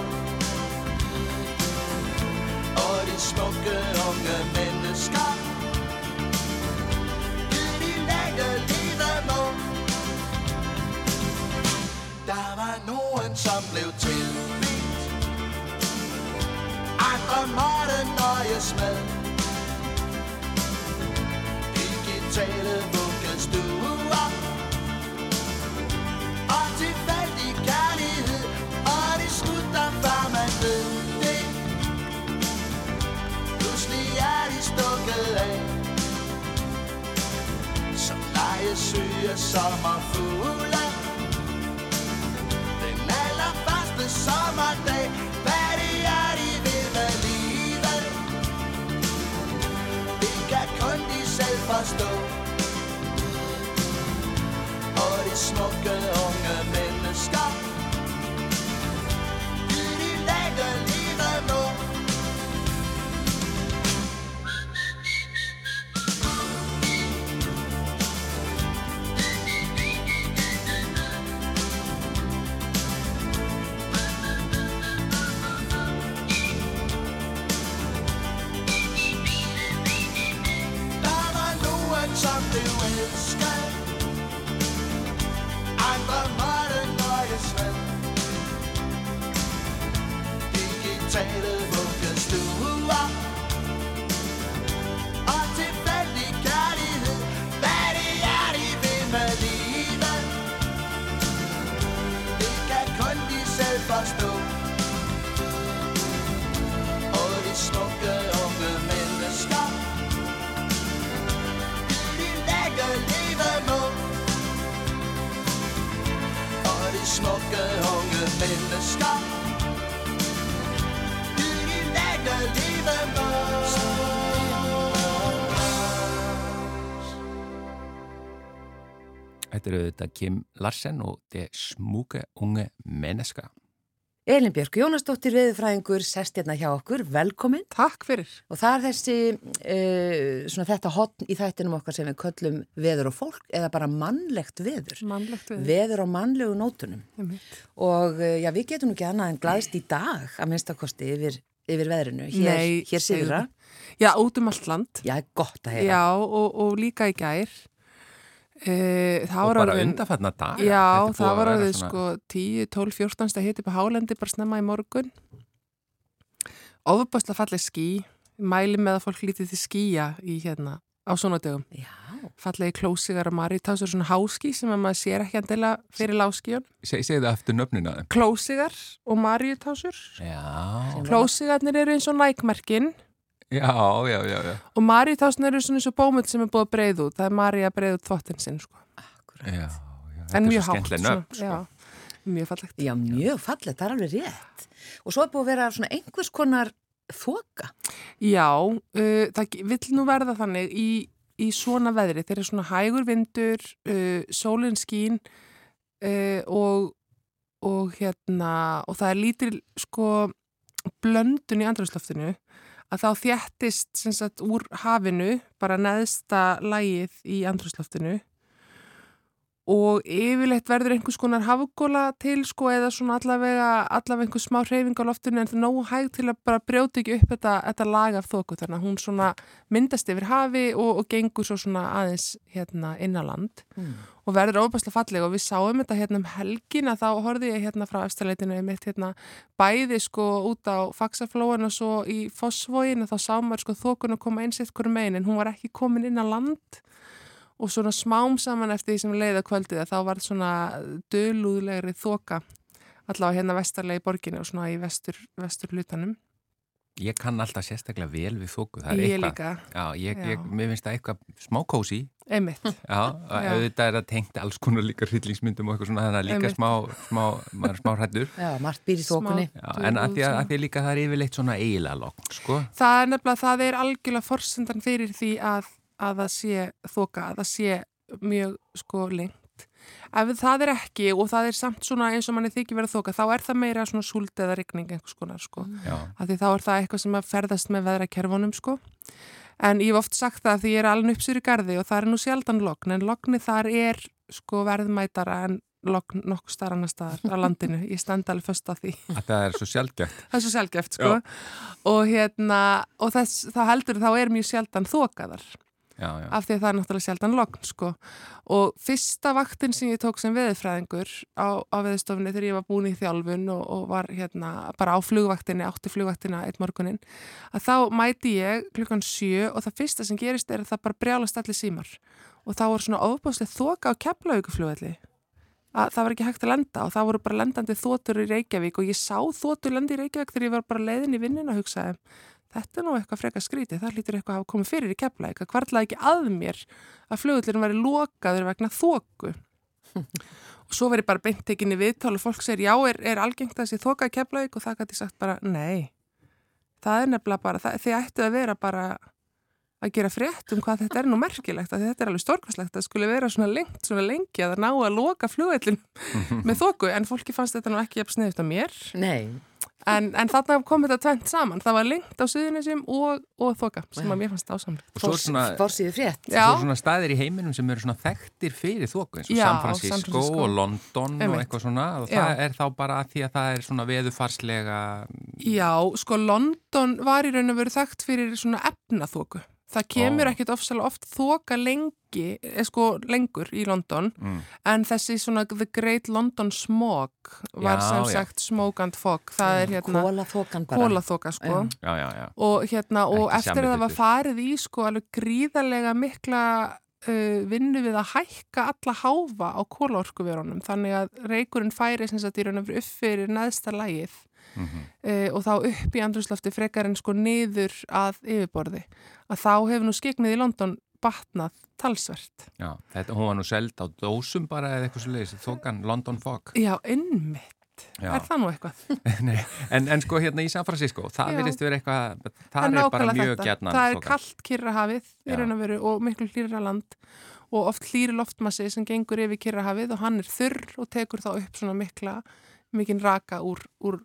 Og de smukke unge mennesker. Det de lægge livet må. Der var nogen som blev til. Andre måtte nøjes med Digitale vuggestuer Og tilfældig kærlighed Og de slutter før man ved det. Pludselig er de stukket af. Som lejesyge sommerfugle Den allerførste sommerdag forstå Og de smukke unge mennesker auðvitað Kim Larsen og De Smuke Unge Menneska. Elin Björk Jónasdóttir veðurfræðingur sest hérna hjá okkur, velkomin Takk fyrir. og það er þessi uh, svona þetta hotn í þættinum okkar sem við köllum veður og fólk eða bara mannlegt veður Mannlegt við. veður á mannlegu nótunum Einmitt. og uh, já, við getum nú ekki annað en glaðst í dag að minnstakosti yfir, yfir veðrinu hér, Nei, hér segðu sigra, Já, út um allt land. já, gott að heyra Já, og, og líka í gær. E, það Og var bara orðin- undarfarna dag. Já, það var orðið sko 10, 12, 14 stað hitt upp á hálendi bara snemma í morgun. Ofubastla falleg skí. Mæli með að fólk lítið til skíja í hérna á svona dögum. Já, Fallegi klósigar og maritásur svona háskí sem að maður sér ekki endilega fyrir láskíun. Seg, segðu aftur nöfnina þeim. Klósigar og maritásur. Já, Klósigarnir eru eins og nækmerkinn já, já, já, já. og maritásnir eru svona eins og bómut sem er búið að breiða út. Það er Marja að breiða út þvottin sinn sko. já, já. Þetta En er mjög svo hátt. nöfn, sko. já, mjög fallegt. já, mjög fallegt, það er alveg rétt og svo er búið að vera svona einhvers konar þoka Já, uh, það vill nú verða þannig í, í svona veðri, þeir eru svona hægur vindur, uh, sólinn skín uh, og, og hérna, og það er lítil sko blöndun í andrúsloftinu að þá þjættist sagt úr hafinu bara neðsta lægið í andrúsloftinu og yfirleitt verður einhvers konar hafgóla til sko eða svona allavega, allavega einhvers smá hreyfing á loftinu en það er nógu hæg til að bara brjóta ekki upp þetta, þetta lag af þoku þannig að hún svona myndast yfir hafi og, og gengur svo svona aðeins hérna innaland mm. Og verður óbærslega falleg og við sáum þetta hérna um helgina þá horfði ég hérna frá eftirleitinu mitt hérna bæði sko út á faksaflóin og svo í Fossvóin og þá sá maður sko þokun að koma einsitt hverju megin en hún var ekki komin inn á land og svona smám saman eftir því sem leiða kvöldið að þá var svona dölúðlegri þoka allavega hérna vestarlega í borginni og svona í vestur, vestur hlutanum. Ég kann alltaf sérstaklega vel við þóku. Það er Ég eitthvað. líka, Já, ég, Já. ég, mér finnst það eitthvað smá kósi. einmitt. Já, auðvitað er það tengt alls konar líka hryllingsmyndum og eitthvað svona, þannig að líka Einmitt. smá, smá, maður er smá hrættur. já, margt býr í þokunni Já, en að því að, að því líka það er yfirleitt svona eiginlega lokn, sko. Það er nefnilega, það er algjörlega forsendan fyrir því að, að það sé þoka, að það sé mjög sko lengt. Ef það er ekki og það er samt svona eins og manni þykir verið þoka, þá er það meira svona súld eða rigning einhvers konar sko. Já, Af því þá er það eitthvað sem að ferðast með veðrakerfunum sko. En ég hef oft sagt það að því ég er alveg uppsýr í gardi og það er nú sjaldan logn, en logni þar er sko verðmætara en logn nokkuð starf annar staðar á landinu. Ég stend alveg föst á því. að það er svo sjálfgeft. Það er svo sjálfgeft sko. Og hérna, og þess, þá heldur þá er mjög sjaldan þokaðar Já, já. af því að það er náttúrulega sjaldan logn sko. Og fyrsta vaktin sem ég tók sem veðurfræðingur á, á veðurstofunni þegar ég var búin í þjálfun og, og var hérna bara á flugvaktinni, átti flugvaktina eitt morgunin, að þá mæti ég klukkan sjö og það fyrsta sem gerist er að það bara brjálast allir símar og þá voru svona ofbáslega þoka á keflauguflugvelli að það var ekki hægt að lenda og það voru bara lendandi þótur í Reykjavík og ég sá þótur lendi í Reykjavík þegar ég var bara leiðin í vinnuna að hugsa þetta er nú eitthvað frekar skrítið, það lítur eitthvað að hafa komið fyrir í keflavík, að hvarlaði ekki að mér að flugullurinn væri lokaður vegna þóku og svo verið bara beint tekinni viðtal og fólk segir já, er, er algengt að þessi þoka í keflavík? Og það gæti sagt bara nei. Það er nefnilega bara, það, þið ættu að vera bara að gera frétt um hvað þetta er nú merkilegt, að þetta er alveg stórkvæslegt að skulle vera svona lengt, svona lengi að það ná að loka flugvellin með þoku en fólki fannst þetta nú ekki jafn en, en þarna kom þetta tvent saman það var lengt á suðunisum og, og þoka sem að mér fannst ásamlega Og svo er svona, fórsýðu frétt Já. svo svona staðir í heiminum sem eru svona þekktir fyrir þóku eins og Já, San San Francisco, Francisco. og London og Einmitt. eitthvað svona og Já. það er þá bara að því að það er svona veðufarslega Já, sko London var í raun og veru þekkt fyrir svona efnaþóku það kemur Ó. ekkit ofsalega oft þoka lengi, eh, sko lengur í London. Mm, en þessi svona The Great London Smog var Já, sem já. sagt Smoke and Fog. Það er hérna Kóla þokan bara. kólaþoka sko. Já. Já, já, já. Og hérna og Ekki eftir að það var farið í sko alveg gríðarlega mikla uh, vinnu við að hækka alla háfa á kólaorkuverunum þannig að reykurinn færi sem sagt í raun og veru upp fyrir neðsta lægið mm -hmm. uh, og þá upp í andrúslafti frekar en sko niður að yfirborði að þá hefur nú skiknið í London batnað talsvert. Já, þetta, hún var nú seld á dósum bara eða eitthvað svo leiðis, þokan London Fog. Já, innmitt. Já. Er það nú eitthvað? Nei, en, en sko hérna í San Francisco, það Já. virðist vera eitthvað, það er bara mjög þetta. gætnan Það er kallt kyrrahafið í raun og veru og miklu hlýra land og oft hlýri loftmassi sem gengur yfir kyrrahafið og hann er þurr og tekur þá upp svona mikla, mikinn raka úr, úr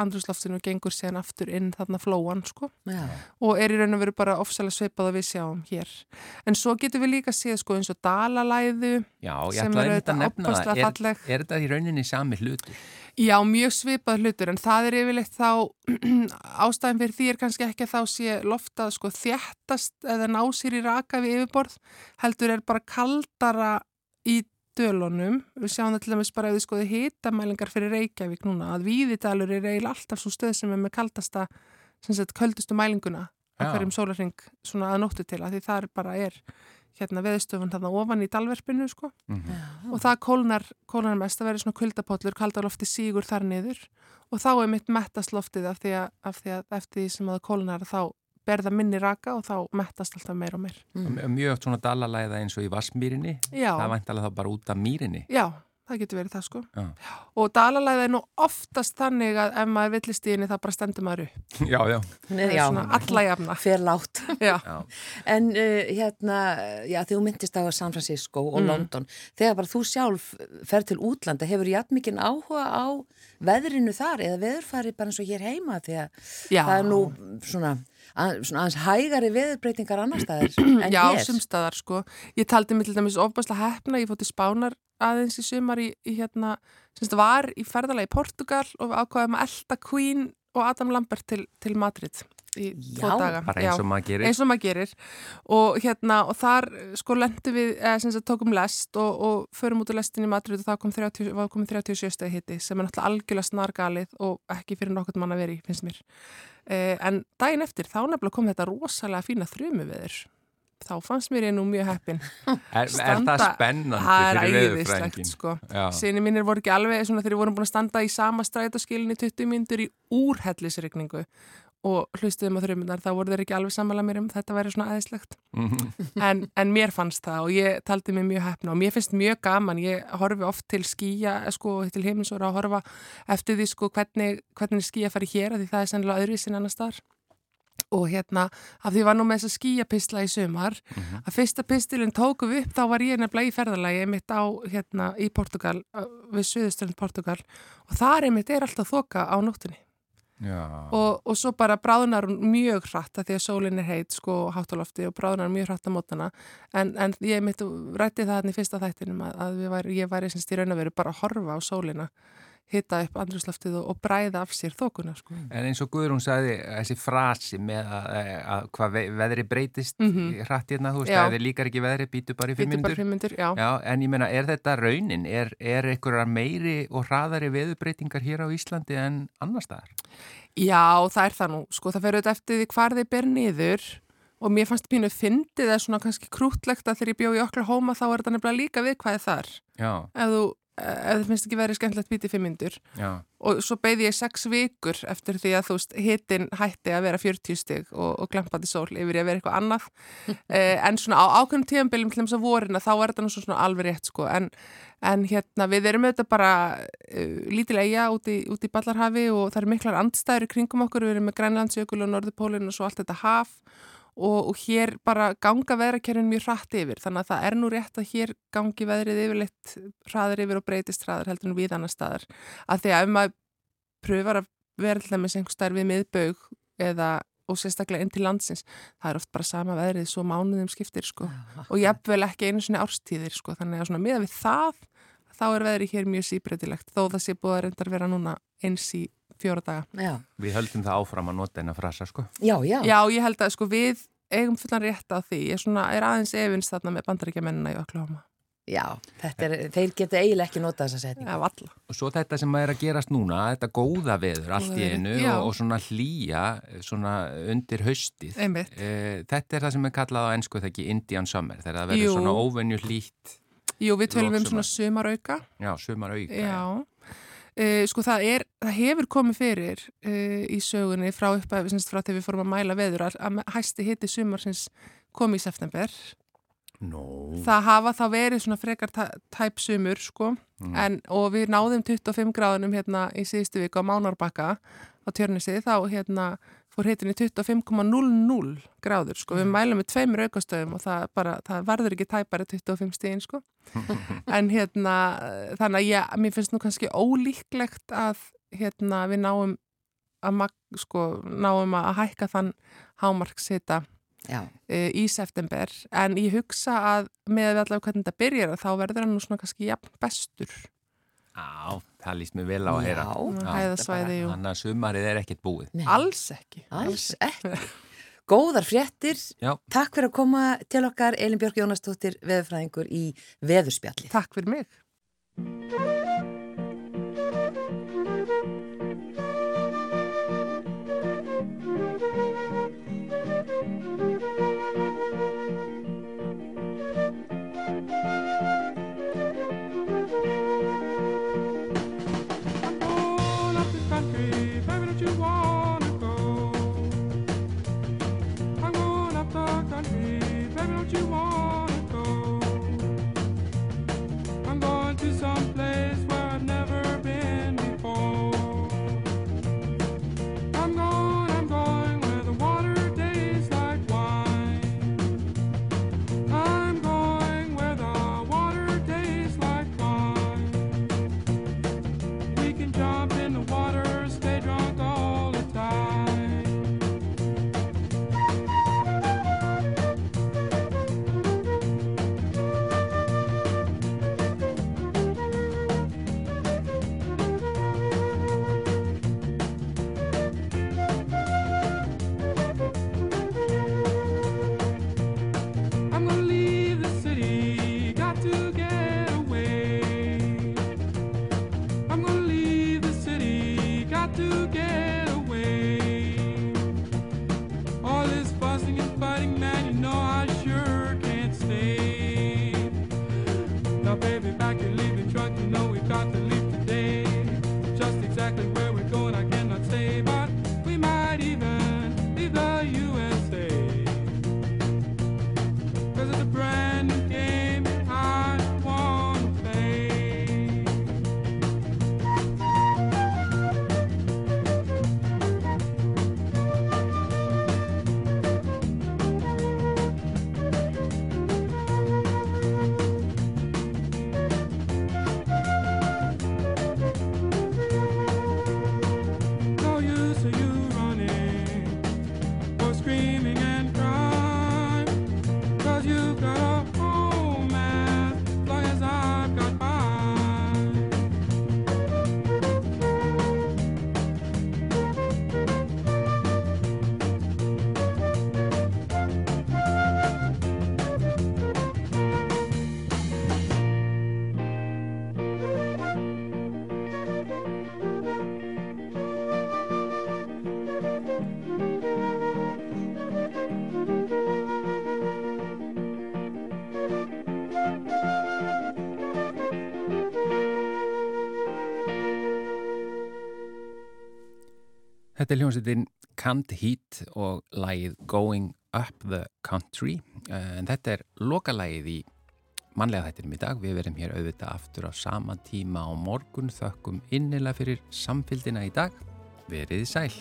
andrúsloftinu og gengur síðan aftur inn þarna flóan sko Já. og er í raun og veru bara ofsalega svipað að við sjáum hér. En svo getum við líka séð sko eins og dalalæðu Já, sem eru að nefna það, opaslega er, falleg. er þetta í rauninni sami hlutur? Já, mjög svipað hlutur en það er yfirleitt þá ástæðan fyrir því er kannski ekki að þá sé loftað sko þjættast eða ná sér í raka við yfirborð heldur er bara kaldara í dölunum. Við sjáum það til dæmis bara ef við skoðum hitamælingar fyrir Reykjavík núna að Víðidalur er eiginlega alltaf svo stöð sem er með kaldasta, sem sagt, köldustu mælinguna á Já. hverjum sólarring svona að nóttu til að því það er bara er hérna veðstöfun þarna ofan í dalverfinu sko Mhm. og það kólnar, kólnar mest að vera svona kuldapollur, kaldalofti sígur þar niður og þá er mitt mettast loftið af því að, af því að eftir því sem að það kólnar þá berða minni raka og þá mettast alltaf meir og meir. Mm. Mjög oft svona dalalæða eins og í Vassmýrinni, Já, það væntalega þá bara út af mýrinni. já, það getur verið það sko. Já. Og dalalæða er nú oftast þannig að ef maður villist í henni það bara stendur maður upp. Já, já. Er, er já, svona alla jafna. fer látt. Já, já. En uh, hérna, já, þegar þú myndist á San Francisco og Mm. London, þegar bara þú sjálf fer til útlanda, hefur jætt mikinn áhuga á veðrinu þar eða veðurfari bara eins og hér heima því að já. það er nú svona, að, svona aðeins hægari veðurbreytingar annar staðar en Já, hér. sumstaðar sko. Ég taldi mig til dæmis ofbærslega hefna, ég fótti spánar aðeins í sumar í, í hérna, semst var í ferðalagi í Portugal og ákvaðum að elda Queen og Adam Lambert til, til Madrid í tvo Já, daga. Bara eins og maður gerir. eins og maður gerir og hérna og þar sko lendi við, eða sem sagt tókum lest og, og förum út úr lestin í Madrid og það kom 30, var komin 37 stegi hitti sem er náttúrulega algjörlega snargalið og ekki fyrir nokkurt mann að vera í, finnst mér eh, en daginn eftir þá nefnilega kom þetta rosalega fína þrjumu veður þá fannst mér ég nú mjög heppin Er, er það spennandi það er fyrir veðurfrængin? sko. Sinni mínir voru ekki alveg svona þegar við vorum búin að standa í sama strætóskilin í 20 mínútur í úrhellisrygningu og hlustuðum á þrjumunnar þá voru þeir ekki alveg sammála mér um þetta væri svona aðeinslegt Mhm. en, en mér fannst það og ég taldi mig mjög hefna og mér finnst mjög gaman ég horfi oft til skýja sko, til heiminsóra að horfa eftir því sko, hvernig, hvernig skýja fari hér af því það er sennilega öðruvísin annar staðar og hérna, af því ég var nú með þessa skýjapistla í sumar, að fyrsta pistilinn tóku við upp, þá var ég nefnilega í ferðalagi mitt á, hérna, í Portugal uh, við Suðuströnd Portugal og þar einmitt er alltaf þoka á nóttunni. Og, og svo bara bráðunar hún mjög hratt að því að sólinn er heit sko háttalofti og bráðunar mjög hratt á mótana. En, en ég mitt rætti það hann í fyrsta þættinum að, að væri, ég væri í raun að veru bara að horfa á sólina hitta upp andrúsloftið og, og bræða af sér þokuna sko. En eins og Guðrún sagði, þessi frasi með að, að hvað ve veðri breytist mm. -hmm. hratt hérna, þú veist, Já. að þið líkar ekki veðri, býtu bara í fimm Býtu bara minútur. fimm myndur, já. Já, en ég meina, er þetta raunin? Er, er einhverjar meiri og hraðari veðurbreytingar hér á Íslandi en annar staðar? Já, það er það nú, sko, það fer auðvitað eftir því hvar þeir ber niður og mér fannst pínu fyndið eða svona kannski krútlegt að þegar ég bjó í Oklahoma þá er þetta nefnilega líka við hvað er þar Já, ef þú, ef það finnst ekki verið skemmtilegt býtið fimm myndur og svo beigði ég sex vikur eftir því að þú veist, hitin hætti að vera 40 stig og, og glampandi sól yfir í að vera eitthvað annað. Eh, en svona á ákveðnum tíðanbylum til þess að vorina þá er þetta nú svo svona alveg rétt sko. En, en hérna við erum auðvitað bara uh, lítil eiga út í, út í Ballarhafi og það eru miklar andstæður í kringum okkur. Við erum með Grænlandsjökul og Norðupólinn og svo allt þetta haf og, og hér bara ganga veðrakerfin mjög hratt yfir. Þannig að það er nú rétt að hér gangi veðrið yfirleitt hraðar yfir og breytist hraðar heldur en við annar staðar. Að því að ef maður pröfar að vera til dæmis einhver starf við miðbaug eða og sérstaklega inn til landsins, það er oft bara sama veðrið svo mánuðum skiptir sko. Og jafnvel ekki einu svona árstíðir sko. Þannig að svona miða við það þá er veðrið hér mjög síbreytilegt þó það sé búið að reyndar vera núna eins í fjóra daga. Já, við höldum það áfram að nota eina frasa, sko. já, já. Já, ég held að sko við eigum fullan rétt á því, ég svona, er aðeins efins þarna með bandaríkjamennina í Oklahoma. Já, þetta er, þeir geta eiginlega ekki notað þessa setning. Já, valla. Og svo þetta sem er að gerast núna, þetta góða veður allt í einu já. og, og svona hlýja svona undir haustið. Einmitt. Eh, þetta er það sem er kallað á ennsku þegar ekki Indian Summer, þegar það verður svona óvenju hlýtt, Jú, við tölum um svona sumarauka. já, sumar auka. Já, uh, sko það er, það hefur komið fyrir uh, í sögunni frá uppæfi, semst frá þegar við fórum að mæla veður að, hæsti hitti sumarsins kom í september Nó. það hafa þá verið svona frekar tæ- tæp sumur sko en, og við náðum 25 gráðunum hérna í síðustu viku á Mánárbakka á tjörnisi þá hérna fór hitin í 25,00 gráður sko, við mælum með tveimur aukastöðum og það, bara, það verður ekki tæpari 25 stíðin sko. En hérna þannig að ég, mér finnst nú kannski ólíklegt að hérna við náum að sko, náum að hækka þann hámarksita Já, uh, í september. En ég hugsa að með við allavega hvernig þetta byrjar þá verður hann nú svona kannski jafn bestur. Já, það líst mér vel á að heyra. Hæðasvæði Þannig að sumarið er ekkert búið. Nei, alls ekki alls ekki. Góðar fréttir. Já. Takk fyrir að koma til okkar Elin Björk Jónastóttir, veðurfræðingur í Veðurspjalli. Takk fyrir mig Þetta er hljómsveitin Can't Heat og lagið Going Up the Country en þetta er lokalagið í mannlega þættinum í dag. Við verum hér auðvitað aftur á sama tíma á morgun þökkum innilega fyrir samfélgina í dag. Verið sæl.